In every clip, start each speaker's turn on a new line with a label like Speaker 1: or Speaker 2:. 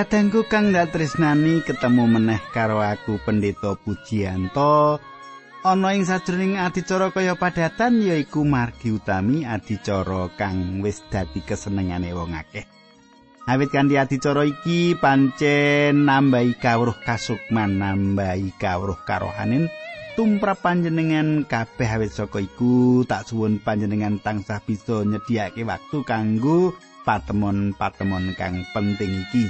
Speaker 1: Kadangku kang ndak tresnani ketemu meneh karo aku Pendeta Pujianto. Ana ing sajroning adicara kaya padatan yaiku margi utami adicara kang wis dadi kesenengane wong akeh. Awit kanthi adicara iki pancen nambahi kawruh kasukman, nambahi kawruh karohanin tumrap panjenengan kabeh awit saka iku tak suwun panjenengan tansah bisa nyediake waktu kanggo patemon-patemon kang penting iki.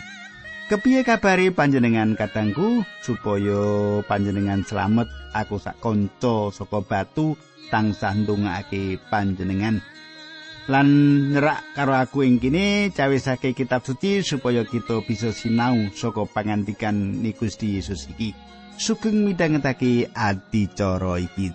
Speaker 1: Kepiye kabari panjenengan katangku supaya panjenengan selamat aku sak kanca saka batu tansah ndongake panjenengan. Lan nyerak karo aku ing kene cawisake kitab suci supaya kita bisa sinau saka pangandikan Gusti Yesus iki. Sugeng midhangetake adicara iki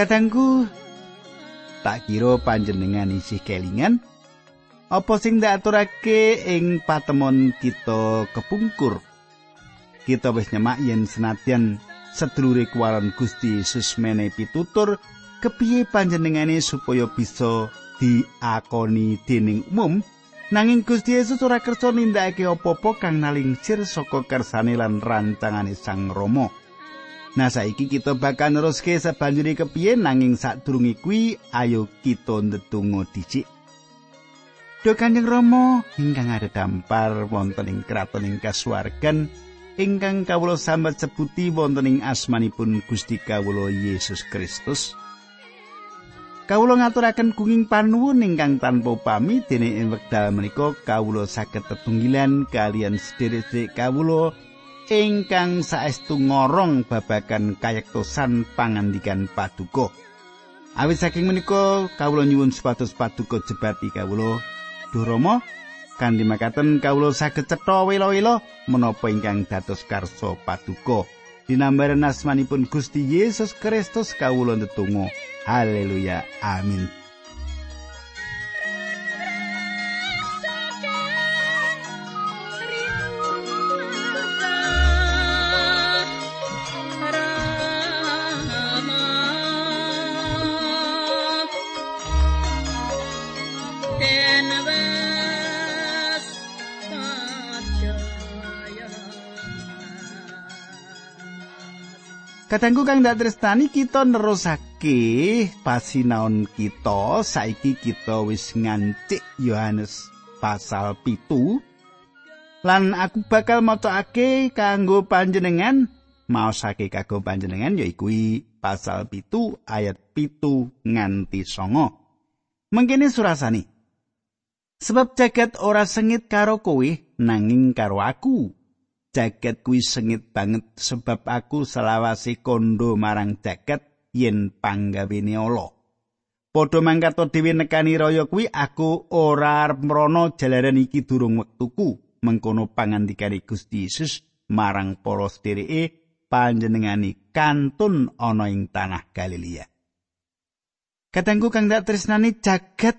Speaker 1: Kadangku tak kira panjenengan isih kelingan. Apa sing diaturake ing patemon kita kepungkur? Kita wis nyemak yen senadyan sedulure kuwaran Gusti Yesus menehi pitutur kepiye panjenengane supaya bisa diakoni dening umum? Nanging Gusti Yesus ora kersa nindakake apa-apa kang nalingsir saka kersane lan rancangane Sang Rama Nah saiki kita bakal neruske sabanjuri kepiye nanging sadurunge kuwi ayo kita ndedonga dhisik. Duh Kanjeng Rama ingkang ada dampar wonten ing kraton ing kasuwargan ingkang kawula sambat sebuti wonten ing asmanipun Gusti kawula Yesus Kristus. Kawula ngaturaken gunging panuwun ingkang tanpa upami dene ing wekdal menika kawula saged tetunggilan kalian sedherek kawula ingkang saestu ngorong babagan kayektosan pangandikan paduka. Awit saking menika kawula nyuwun supados paduka jebati kawula. Duh Rama, kanthi makaten kawula saged cetha wela-wela menapa ingkang dados karsa paduka. Dinambaran asmanipun Gusti Yesus Kristus kawula ndedonga. Haleluya. Amin. Kadangku kang dak tresnani kita nerusake pasinaon kita saiki kita wis ngancik Yohanes pasal pitu. Lan aku bakal macake kanggo panjenengan maosake kanggo panjenengan yaiku pasal pitu ayat pitu nganti songo. Mengkene surasani sebab jagat ora sengit karo kowe nanging karo aku jagat kuwi sengit banget sebab aku selawase kondo marang jagat yen panggawene ala. Padha mangkat dhewe nekani raya kuwi aku ora mrono jalaran iki durung wektuku mengkono pangandikane Gusti Yesus marang para sedhereke panjenengani kantun ana ing tanah Galilea. Katanggu kang dak tresnani jagat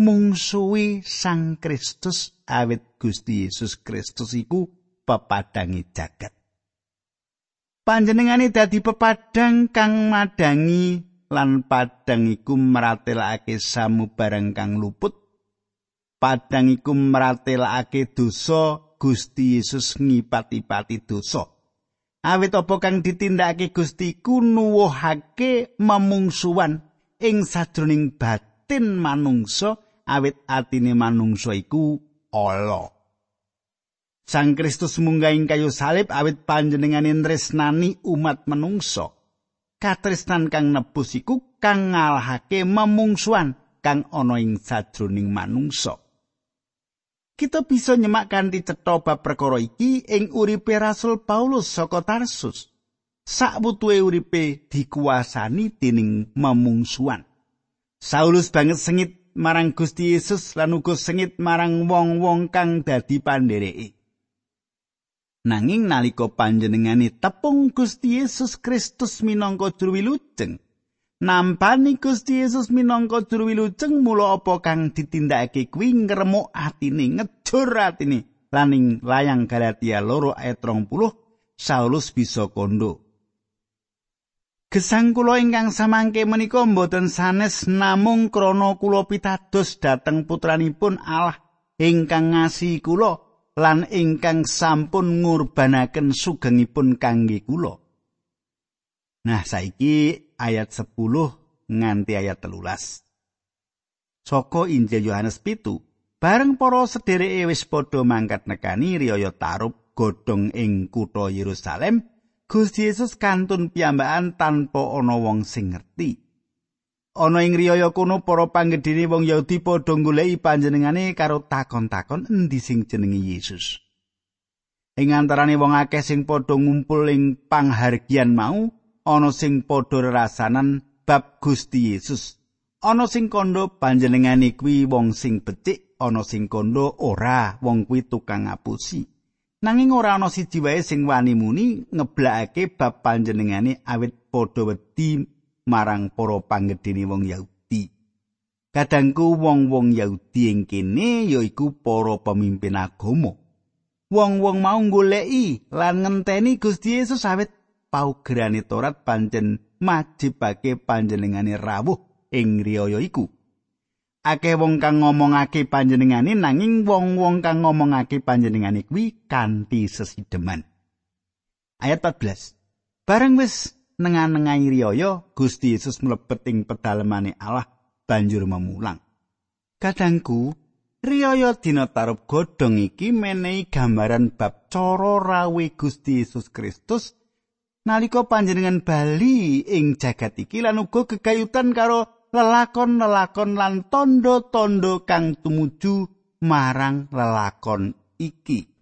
Speaker 1: mungsuhi Sang Kristus awit Gusti Yesus Kristus iku pepadangi jagat. Panjenengane dadi pepadang kang madangi lan padang iku maratelake samubarang kang luput. Padang iku maratelake dosa Gusti Yesus ngipati-pati dosa. Awit apa kang ditindakake Gusti ku nuwuhake memungsuan ing sajroning batin manungsa awit atine manungsa iku ala. Sang Kristus munggahing kayu salib awit panjenengane tresnani umat menungso. Katresnan kang nebus iku kang ngalahake memungsuan kang ana ing sajroning manungsa. Kita bisa nyemak kanthi cetha bab perkara iki ing uripe Rasul Paulus saka Tarsus. Sakbutuhe uripe dikuasani dening memungsuan. Saulus banget sengit marang Gusti Yesus lan uga sengit marang wong-wong kang dadi pandhereke. Nanging nalika panjenengane tepung Gusti Yesus Kristus minangka juru wilujeng, nampani Gusti Yesus minangka juru wilujeng mula apa kang ditindakake kuwi ngremuk atine jujur atine laning layang Galatia loro ayat 30 Saulus bisa kondo. Gesang kula ingkang samangke menika mboten sanes namung krana kula pitados dhateng putranipun Allah ingkang ngasihi kula lan ingkang sampun ngurbanaken sugengipun kangge kula. Nah, saiki ayat 10 nganti ayat 13. Saka Injil Yohanes pitu, bareng para sedereke wis padha mangkat nekani riyaya tarup godhong ing kutha Yerusalem, Gusti Yesus kantun piyambakan tanpa ana wong sing ngerti. Ana ing riyaya kuno para panggedhene wong Yahudi padha goleki panjenengane karo takon-takon endi sing jenenge Yesus. Ing antarane wong akeh sing padha ngumpul ing panghargian mau, ana sing padha rasanan bab Gusti Yesus. Ana sing kandha panjenengane kuwi wong sing becik, ana sing kandha ora, wong kuwi tukang ngapusi. Nanging ora ana siji wae sing wani muni ngeblakake bab panjenengane awit padha wedi marang para panggedhene wong Yahudi. Kadangku wong-wong Yahudi ing kene yaiku para pemimpin agama. Wong-wong mau goleki lan ngenteni Gusti Yesus awit paugerane Torat pancen majibake panjenengane rawuh ing riyaya iku. akeh wong kang ngomongake panjenengane nanging wong-wong kang ngomongake panjenengane kuwi kanthi sesideman. Ayat 14. Bareng wis nengan-nengai riyaya, Gusti Yesus mlebet ing pedalemane Allah banjur memulang. Kadangku, riyaya dina tarup godhong iki menehi gambaran bab cara rawe Gusti Yesus Kristus nalika panjenengan bali ing jagat iki lan uga gegayutan karo lelakon-lelakon lan tondo-tondo kang tumuju marang lelakon iki.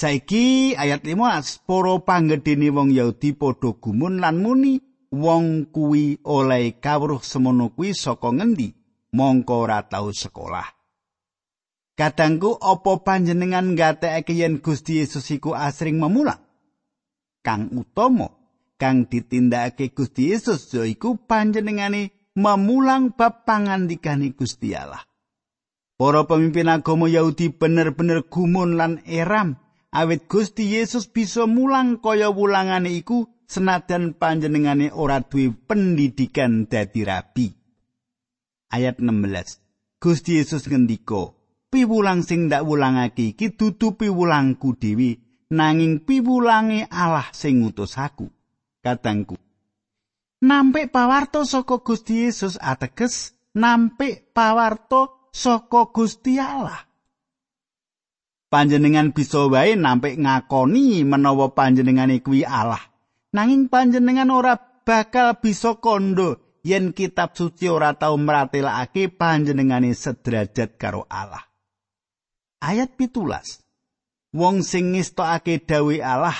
Speaker 1: Saiki ayat 15 para panggedhene wong Yahudi padha gumun lan muni wong kuwi oleh kawruh semono kuwi saka ngendi mongko ora tau sekolah. Kadangku apa panjenengan ngatekake yen Gusti Yesus iku asring memula? Kang utama kang ditindakake Gusti Yesus yaiku panjenengane memulang bab pangandikane Gusti Allah. Para pemimpin agama Yahudi bener-bener gumun lan eram awit Gusti Yesus bisa mulang kaya wulangane iku senajan panjenengane ora duwe pendidikan dadi rabi. Ayat 16. Gusti Yesus ngendika, "Piwulang sing ndak wulangake iki dudu piwulangku dhewe, nanging piwulange Allah sing ngutus aku." katangku. Nampik pawarto saka Gusti Yesus ateges nampik pawarto saka Gusti Allah. Panjenengan bisa wae nampik ngakoni menawa panjenengane kuwi Allah. Nanging panjenengan ora bakal bisa kondo yen kitab suci ora tau mratelakake panjenengane sederajat karo Allah. Ayat pitulas. Wong sing ngestokake dawuh Allah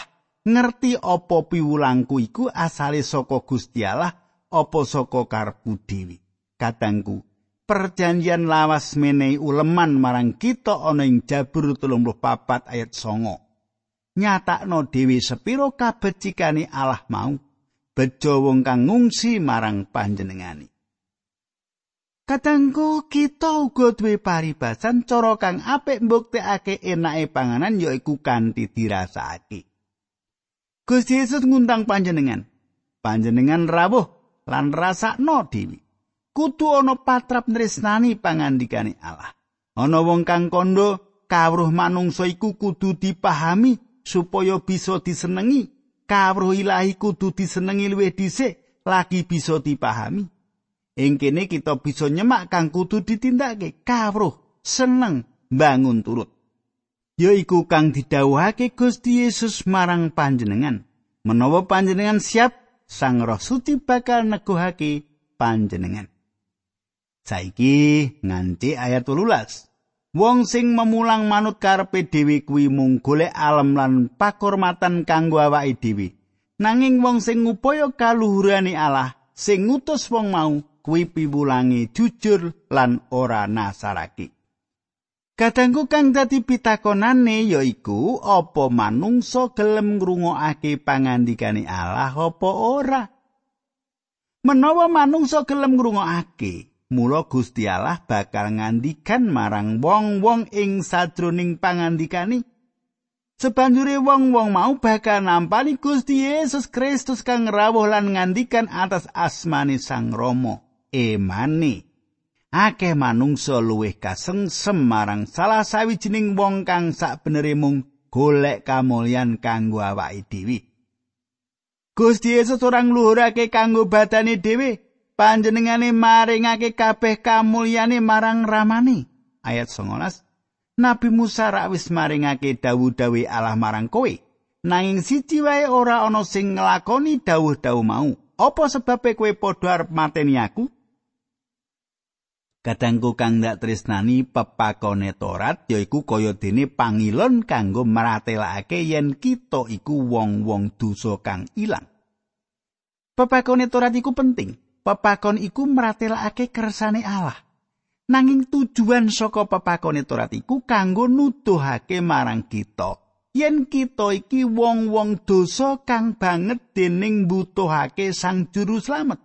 Speaker 1: ngerti apa piwulangku iku asale saka Gusti Allah apa saka karepku dhewe katangku perjanjian lawas menehi uleman marang kita ana ing Jabur 34 ayat 9 nyatakno dhewe sepiro kabecikane Allah mau bejo wong kang ngungsi marang panjenengani Katangku kita uga duwe paribasan cara kang apik mbuktekake enake panganan yaiku kanthi dirasakake. Gusti Yesus ngundang panjenengan. Panjenengan rawuh lan rasakno dhewe. Kudu ana patrap nresnani pangandikane Allah. Ana wong kang kondo kawruh manungsa iku kudu dipahami supaya bisa disenengi. Kawruh ilahi kudu disenengi luwih dhisik lagi bisa dipahami. Ing kene kita bisa nyemak kang kudu ditindakake kawruh seneng bangun turut. yaiku kang didhawuhake Gusti Yesus marang panjenengan. Menawa panjenengan siap, Sang Roh Suci bakal neguhake panjenengan. Saiki nganti ayat 12. Wong sing memulang manut karepe dhewe kuwi mung golek alam lan pakurmatan kanggo awake dhewe. Nanging wong sing ngupaya kaluhurane Allah, sing ngutus wong mau kuwi piwulange jujur lan ora nasarake. Kadangku kang dadi pitakonane yaiku apa manungsa gelem ngrungokake pangandikane Allah apa ora? Menawa manungsa gelem ngrungokake, Mula Gusti Allah bakal ngandikan marang wong-wong ing sajroning pangandikani. Sebanjure wong-wong mau bakal nampani Gusti Yesus Kristus kang rawuh lan ngandikan atas asmane Sang Rama. Emane. Akeh manungsa luwih kasengsem marang salah sawijining wong kang sakbenere mung golek kamulyan kanggo awake dhewe. Gusti Yesus ora ngluhurake kanggo badane dhewe, panjenengane maringake kabeh kamulyane marang ramane. Ayat 19. Nabi Musa rak wis maringake dawuh-dawuh Allah marang kowe. Nanging siji wae ora ana sing nglakoni dawuh-dawuh mau. Apa sebabe kowe padha arep mateni aku? Kadangku kang ndak tresnani pepakone Torat yaiku kaya dene pangilon kanggo maratelake yen kita iku wong-wong dosa kang ilang. Pepakone Torat iku penting. Pepakon iku mratelakake kersane Allah. Nanging tujuan saka pepakone Torat iku kanggo nuduhake marang kita yen kita iki wong-wong dosa kang banget dening mbutuhake Sang Juru Slamet.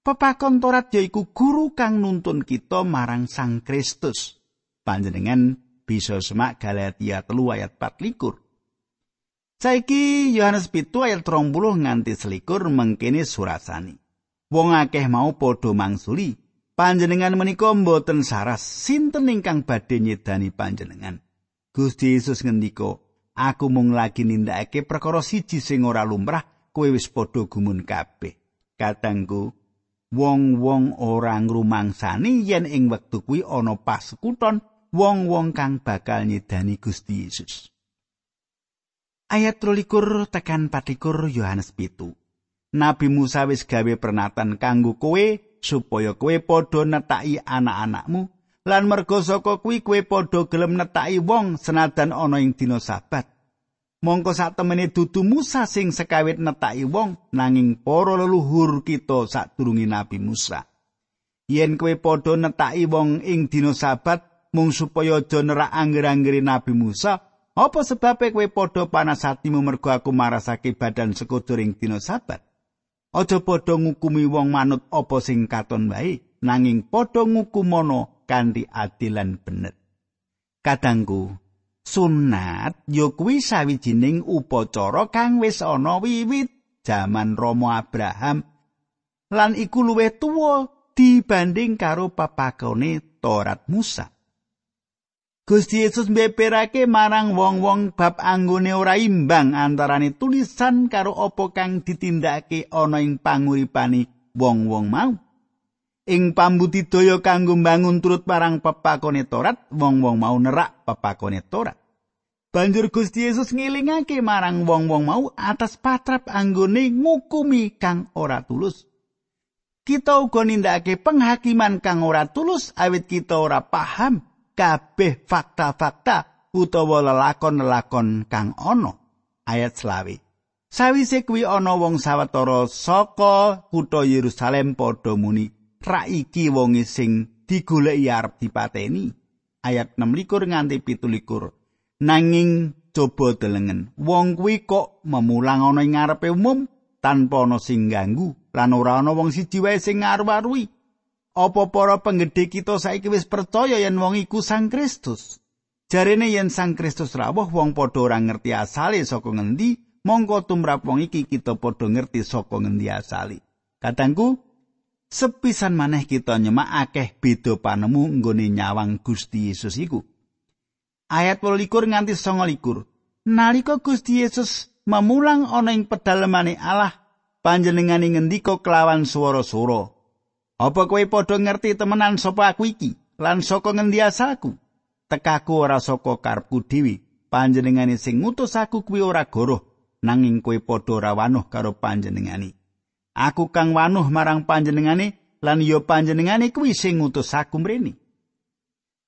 Speaker 1: Pepakon Torat yaiku guru kang nuntun kita marang Sang Kristus. Panjenengan bisa semak Galatia telu ayat 4 Saiki Yohanes pitu ayat 30 nganti selikur mengkene surasani. Wong akeh mau padha mangsuli, panjenengan menika mboten saras sinten ingkang badhe nyedani panjenengan. Gusti Yesus ngendika, aku mung lagi nindakake perkara siji sing ora lumrah, kowe wis padha gumun kabeh. Katangku, wong-wong ora ngrumangsani yen ing wektu kuwi ana pasekuton wong-wong kang bakal nyedani Gusti Yesus. Ayat 23 tekan 24 Yohanes pitu. Nabi Musa wis gawe pernatan kanggo kowe supaya kowe padha netaki anak-anakmu lan merga saka kuwi kowe padha gelem netaki wong senadan ana ing dina sabat. Mongko sak temene dudu Musa sing sekawit netaki wong nanging para leluhur kita sadurunge Nabi Musa. Yen kowe padha netaki wong ing dina sabat mung supaya aja nerak angger-anggere Nabi Musa, apa sebabe kowe padha panas atimu mergo aku marasake badan sekudur ing dina sabat? Aja padha ngukumi wong manut apa sing katon wae, nanging padha ngukumono kanthi adilan bener. Kadangku, sunat ya kuwi sawijining upacara kang wis ana wiwit jaman Rama Abraham lan iku luwih tuwa dibanding karo papakone Torat Musa. Gusti Yesus mbeberake marang wong-wong bab anggone ora imbang antarane tulisan karo apa kang ditindakake ana ing panguripane wong-wong mau. Ing pambudidaya kanggo mbangun turut marang pepakone Torat, wong-wong mau nerak pepakone Torat. Banjur Gusti Yesus ngilingake marang wong-wong mau atas patrap anggone ngukumi kang ora tulus. Kita uga nindakake penghakiman kang ora tulus awit kita ora paham kabeh fakta-fakta utawa lelakon-lelakon kang ana. Ayat selawi sawise kuwi ana wong sawetara saka kutha Yerusalem padha muni ra iki wong sing digoleki arep dipateni. Ayat 26 nganti 17 nanging coba delengen wong kuwi kok memulang ana ing ngarepe umum tanpa ana sing ganggu lan ora ana wong siji wae sing ngaru-arui Apa para penggede kita saiki wis percaya yen wong iku Sang Kristus? Jarene yen Sang Kristus rawuh wong padha ora ngerti asale saka ngendi, mongko tumrap wong iki kita padha ngerti saka ngendi asale. Katangku, sepisan maneh kita nyemak akeh beda panemu nggone nyawang Gusti Yesus iku. Ayat 28 nganti 29. Nalika Gusti Yesus memulang ana ing pedalemane Allah, panjenengane ngendika kelawan swara-swara, Apa kowe padha ngerti temenan sapa aku iki? Lan saka ngendi asalku? Tekaku ora saka karepku dhewe. Panjenengane sing ngutus aku kuwi ora goroh, nanging kowe padha ora wanuh karo panjenengane. Aku kang wanuh marang panjenengane lan ya panjenengane kuwi sing ngutus aku mrene.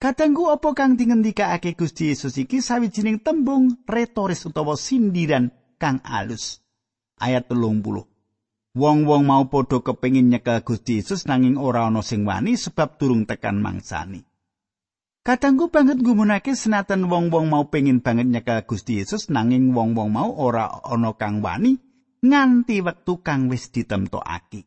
Speaker 1: Katengku apa kang dingendikake Gusti Yesus iki sawijining tembung retoris utawa sindiran kang alus. Ayat 30. Wong-wong mau padha kepengin nyekel Gusti Yesus nanging ora ana sing wani sebab durung tekan mangsani. Kadangku banget gumunake senatan wong-wong mau pengin banget nyekel Gusti Yesus nanging wong-wong mau ora ana kang wani nganti wektu kang wis ditemtokake.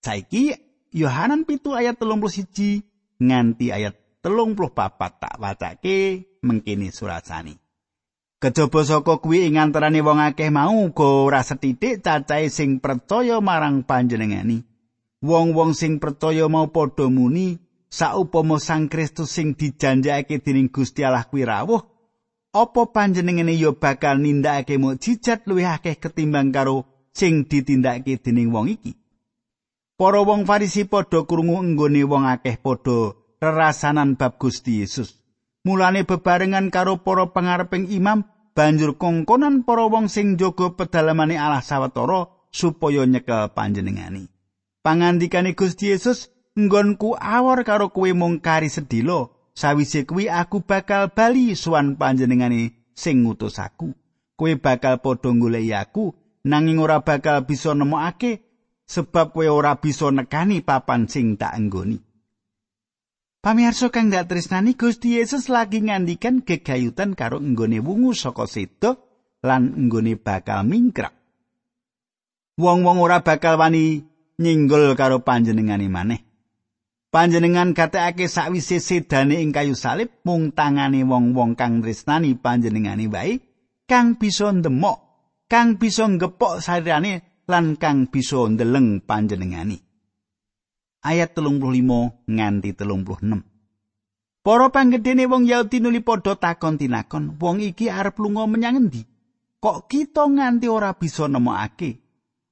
Speaker 1: Saiki Yohanan pitu ayat telung puluh siji nganti ayat telung puluh papat tak wacake mengkini surasani. Kejaba saka kuwi ing antarané wong akeh mau uga ora setitik cacahe sing percaya marang panjenengani. Wong-wong sing percaya mau padha muni saupama Sang Kristus sing dijanjake dening Gusti Allah kuwi rawuh, apa panjenengane ya bakal nindakake mukjizat luwih akeh ketimbang karo sing ditindakake dening wong iki? Para wong Farisi padha krungu enggone wong akeh padha rerasanan bab Gusti Yesus. Mulane bebarengan karo para pangareping imam banjur kongkonan para wong sing jaga pedalamane Allah sawetara supaya nyekel panjenengani. Pangandikane Gusti Yesus, nggonku awor karo kowe mung kari sedilo, sawise kuwi aku bakal bali suwan panjenengane sing ngutus aku. Kowe bakal padha goleki aku nanging ora bakal bisa nemokake sebab kowe ora bisa nekani papan sing tak enggoni. Pamirsa kang dak tresnani Gusti Yesus lagi ngandikan gegayutan karo nggone wungu saka sedo lan nggone bakal mingkrak. Wong-wong ora bakal wani nyinggol karo panjenengane maneh. Panjenengan gatekake sakwise sedane ing kayu salib mung tangane wong-wong kang tresnani panjenengane wae kang bisa ndemok, kang bisa ngepok sarirane lan kang bisa ndeleng panjenengane. Ayat 35 nganti 36. Para panggedene wong Yahudi nuli padha takon tinakon, wong iki arep lunga menyang endi? Kok kita nganti ora bisa nemokake?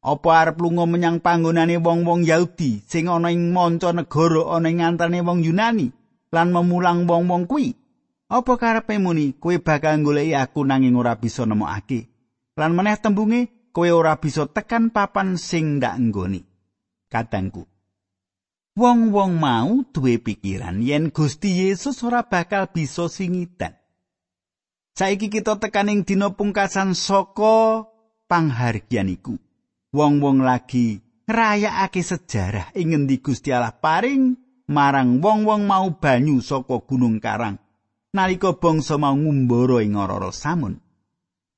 Speaker 1: Apa arep lunga menyang panggonane wong-wong Yahudi sing ana ing manca negara ana ing antane wong Yunani lan memulang wong-wong kuwi? Apa karepe muni kowe bakal goleki aku nanging ora bisa nemokake? Lan meneh tembunge kowe ora bisa tekan papan sing ndak nggoni. Kadangku, wong-wong mau duwe pikiran yen Gusti Yesus ora bakal bisa singitan. Saiki kita tekaning dina pungkasan saka panghargyan iku. Wong-wong lagi ngrayakake sejarah ing ngendi Gusti Allah paring marang wong-wong mau banyu saka Gunung Karang nalika bangsa mau ngumbara ing ora samun.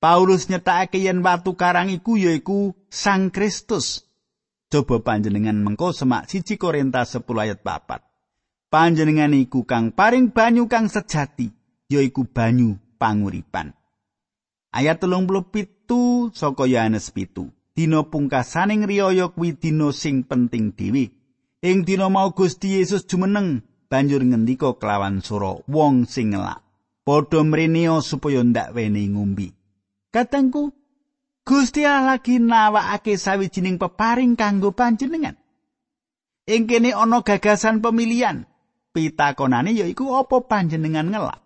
Speaker 1: Paulus nyetakake yen watu karang iku yaiku Sang Kristus Coba panjenengan mengko semak siji Korintus 10 ayat 4. Panjenengan iku kang paring banyu kang sejati, yaiku banyu panguripan. Ayat telung puluh pitu saka Yohanes pitu. Dino pungkasaning riyaya kuwi dino sing penting dhewe. Ing dina mau Gusti Yesus jumeneng banjur ngendika kelawan sura wong sing ngelak. Padha mrene supaya ndak wene ngumbi. Katengku Gusti Allah lagi nawakake sawijining peparing kanggo panjenengan. Ing kene ana gagasan pemilihan. Pitakonane yaiku apa panjenengan ngelak?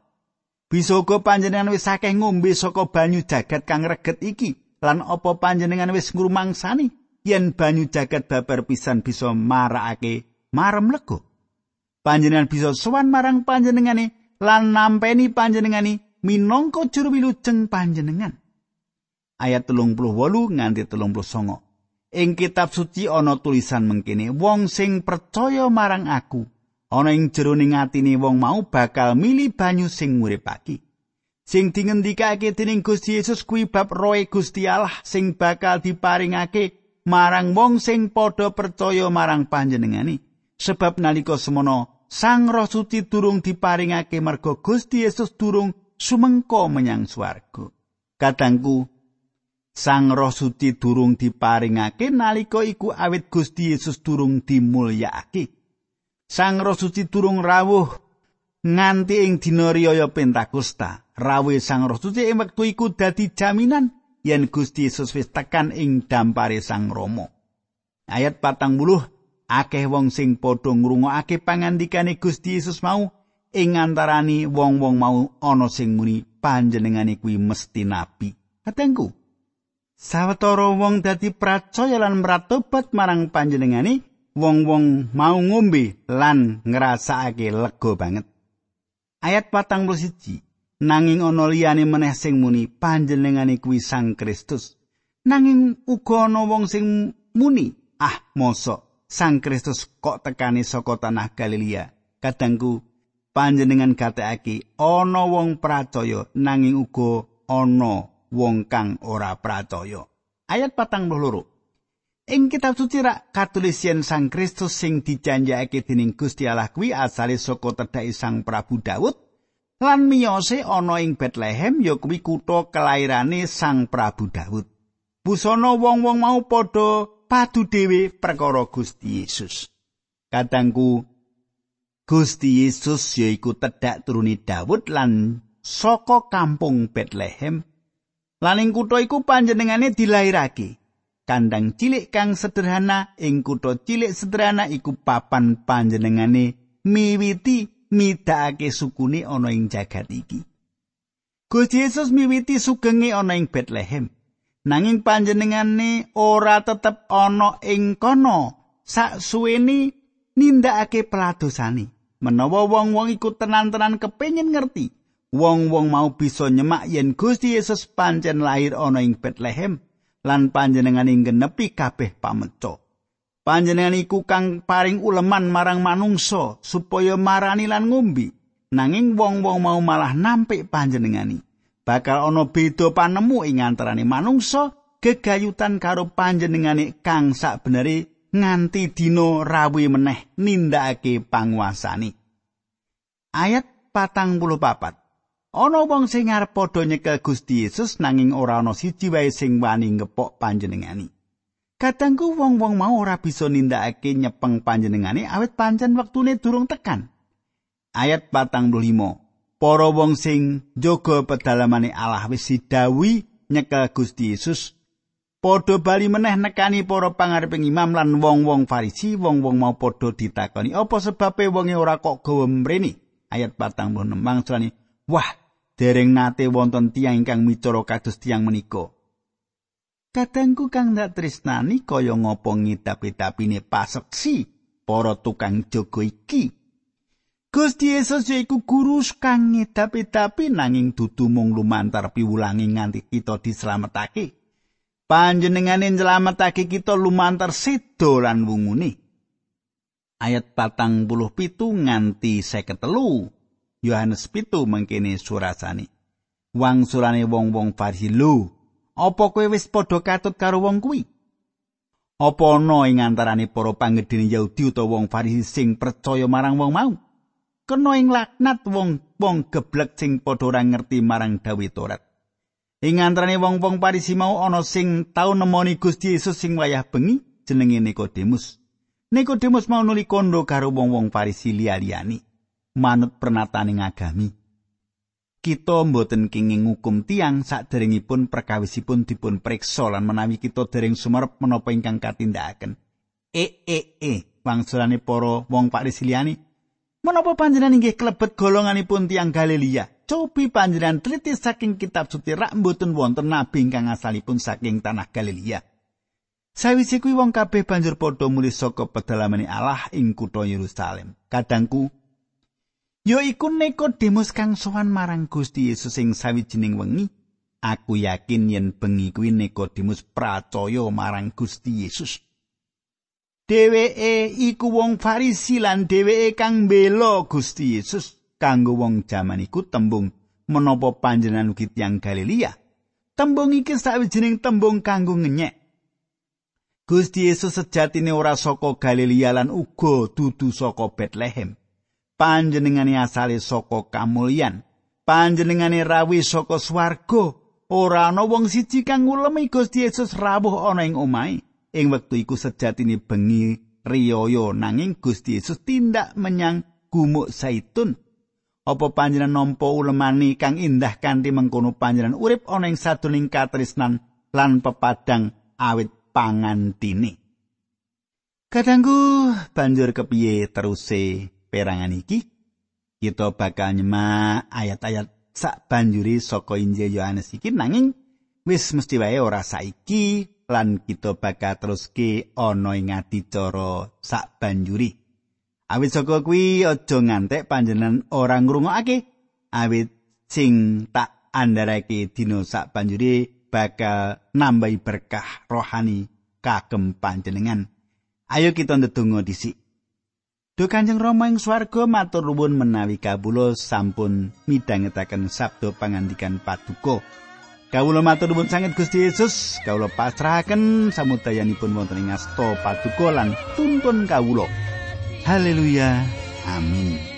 Speaker 1: Bisa uga panjenengan wis akeh ngombe saka banyu jagat kang reget iki lan apa panjenengan wis ngrumangsani yen banyu jagat babar pisan bisa marakake marem lego. Panjenengan bisa sowan marang panjenengane lan nampeni panjenengane minangka juru wilujeng panjenengan. Ayat telung puluh wolu nganti telung puluh songo. Ing kitab suci ana tulisan mengkini, wong sing percaya marang aku, ana ing jeroning atine wong mau bakal mili banyu sing nguripake. Sing dingendikake dening Gusti Yesus kuwi bab roe Gusti Allah sing bakal diparingake marang wong sing padha percaya marang panjenengani. Sebab nalika semono Sang Roh Suci durung diparingake merga Gusti Yesus durung sumengko menyang swarga. Kadangku Sang Roh Suci durung diparingake nalika iku awit Gusti Yesus durung dimulyakake. Sang Roh Suci durung rawuh nganti ing dina riyaya Pentakosta. Rawuhe Sang Roh Suci ing wektu iku dadi jaminan yen Gusti Yesus wis tekan ing dampare Sang Rama. Ayat patang buluh, akeh wong sing padha ngrungokake pangandikane Gusti Yesus mau ing antarani wong-wong mau ana sing muni panjenengane kuwi mesti nabi. Katengku, Sawetara wong dadi pracaya lan mratobat marang panjenengane, wong-wong mau ngombe lan ngrasakake lega banget. Ayat patang siji nanging ana liyane meneh sing muni panjenengane kuwi Sang Kristus. Nanging uga ana wong sing muni, ah mosok Sang Kristus kok tekani saka tanah Galilea. Kadangku panjenengan gatekake ana wong pracaya nanging uga ana wong kang ora pracaya. Ayat patang loro. Ing kitab suci rak katulis yen Sang Kristus sing dijanjake dening Gusti Allah kuwi asale saka tedhake Sang Prabu Daud lan miyose ana ing Bethlehem ya kuwi kutha kelairane Sang Prabu Daud. Busana wong-wong mau padha padu dhewe perkara Gusti Yesus. Kadangku Gusti Yesus yaiku tedhak turuni Daud lan saka kampung Bethlehem. Lan ing kutha iku panjenengane dilairake. Kandang cilik kang sederhana ing kutha cilik sederhana iku papan panjenengane miwiti midhake sukune ana ing jagat iki. Gusti Yesus miwiti sugenge ana ing Bethlehem. Nanging panjenengane ora tetep ana ing kono sak suweni nindakake peladosane. Menawa wong-wong iku tenan-tenan kepengin ngerti, wong-wong mau bisa nyemak yen Gusti Yesus pancen lahir ana ing Bethlehem lan panjenengane genepi kabeh pameco. Panjenengan iku kang paring uleman marang manungsa supaya marani lan ngombe. Nanging wong-wong mau malah nampik panjenengani. Bakal ana beda panemu ing antarané manungsa gegayutan karo panjenengane kang sakbenere nganti dina rawi meneh nindakake panguasane. Ayat patang puluh papat. Ana wong sing arep padha nyekel Gusti Yesus nanging ora ana siji wae sing wani ngepok panjenengani. Kadangku wong-wong mau ora bisa nindakake nyepeng panjenengane awit pancen wektune durung tekan. Ayat patang limo. Para wong sing jaga pedalamane Allah wis sidawi nyekel Gusti Yesus padha bali meneh nekani para pangareping imam lan wong-wong Farisi, wong-wong mau padha ditakoni, "Apa sebabe wonge ora kok gawa mrene?" Ayat 46 mangsulane, "Wah, dereng nate wonten tiyang ingkang micara kados tiyang menika." Kadangku kang ndak tresnani kaya ngopo ngidap-idapine paseksi para tukang jaga iki. Gusti Yesus yaiku guru kang ngidap-idapi nanging dudu mung lumantar piwulangi nganti kita dislametake. panjenengane nyelametake kita lumantar sedo lan wungune. Ayat patang puluh pitu nganti seket telu. Yohanes pitu mengkini surasani. Wang surane wong-wong farisi lu. Apa kowe wis padha katut karo wong kuwi? Apa ana ing antarané para panggedhene Yahudi utawa wong farisi sing percaya marang wong mau? Kena ing laknat wong-wong geblek sing padha ora ngerti marang dawuh Taurat. Ing antarane wong-wong Parisi mau ana sing tau nemoni Gusti Yesus sing wayah bengi jenenge Nikodemus. Nikodemus mau nuli kondo karo wong-wong Parisi liya-liyani manut pernataning agami. Kita mboten kenging ngukum tiang saderengipun perkawisipun dipun preksa lan menawi kita dereng sumerep menapa ingkang katindakaken. E e e wangsulane para wong Parisi liyani menapa panjenengan inggih klebet golonganipun tiang Galilea? cobi panjenengan teliti saking kitab suci rak mboten wonten nabi ingkang asalipun saking tanah Galilea. Sawise kuwi wong kabeh banjur padha mulih saka pedalamane Allah ing kutha Yerusalem. Kadangku ya iku Nikodemus kang sowan marang Gusti Yesus ing sawijining wengi. Aku yakin yen bengi kuwi Nikodemus pracaya marang Gusti Yesus. Dheweke iku wong Farisi lan dheweke kang mbela Gusti Yesus. kanggo wong jaman iku tembung menapa panjenengan ugi tiyang Galilea. Tembung iki sawijining tembung kanggo ngenyek. Gusti Yesus sejatine ora saka Galilea lan uga dudu saka Bethlehem. Panjenengane asale saka kamulyan. Panjenengane rawi saka swarga. Ora ana wong siji kang ngulemi Gusti Yesus rawuh ana ing omahe. Ing wektu iku sejatine bengi riyaya nanging Gusti Yesus tindak menyang gumuk zaitun. apa panjenengan nampa ulemani kang indah kanthi mengkono panjenengan urip ana ing sadurunging katresnan lan pepadang awit pangantine. Kadangku banjur kepiye teruse perangan iki? Kita bakal nyemak ayat-ayat sak banjuri saka Injil Yohanes iki nanging wis mesti wae ora saiki lan kita bakal teruske ana ing adicara sak banjuri. Awit saka kuwi aja ngantek panjenengan ora ngrungokake awit sing tak andharake dina sak banjuri bakal nambahi berkah rohani kagem panjenengan. Ayo kita ndedonga dhisik. Duh Kanjeng Rama ing swarga matur nuwun menawi kawula sampun midhangetaken sabda pangandikan paduka. Kawula matur nuwun sanget Gusti Yesus, kawula pasrahaken samudayanipun wonten ing asta paduka lan tuntun kawula. Haleluya. Amin.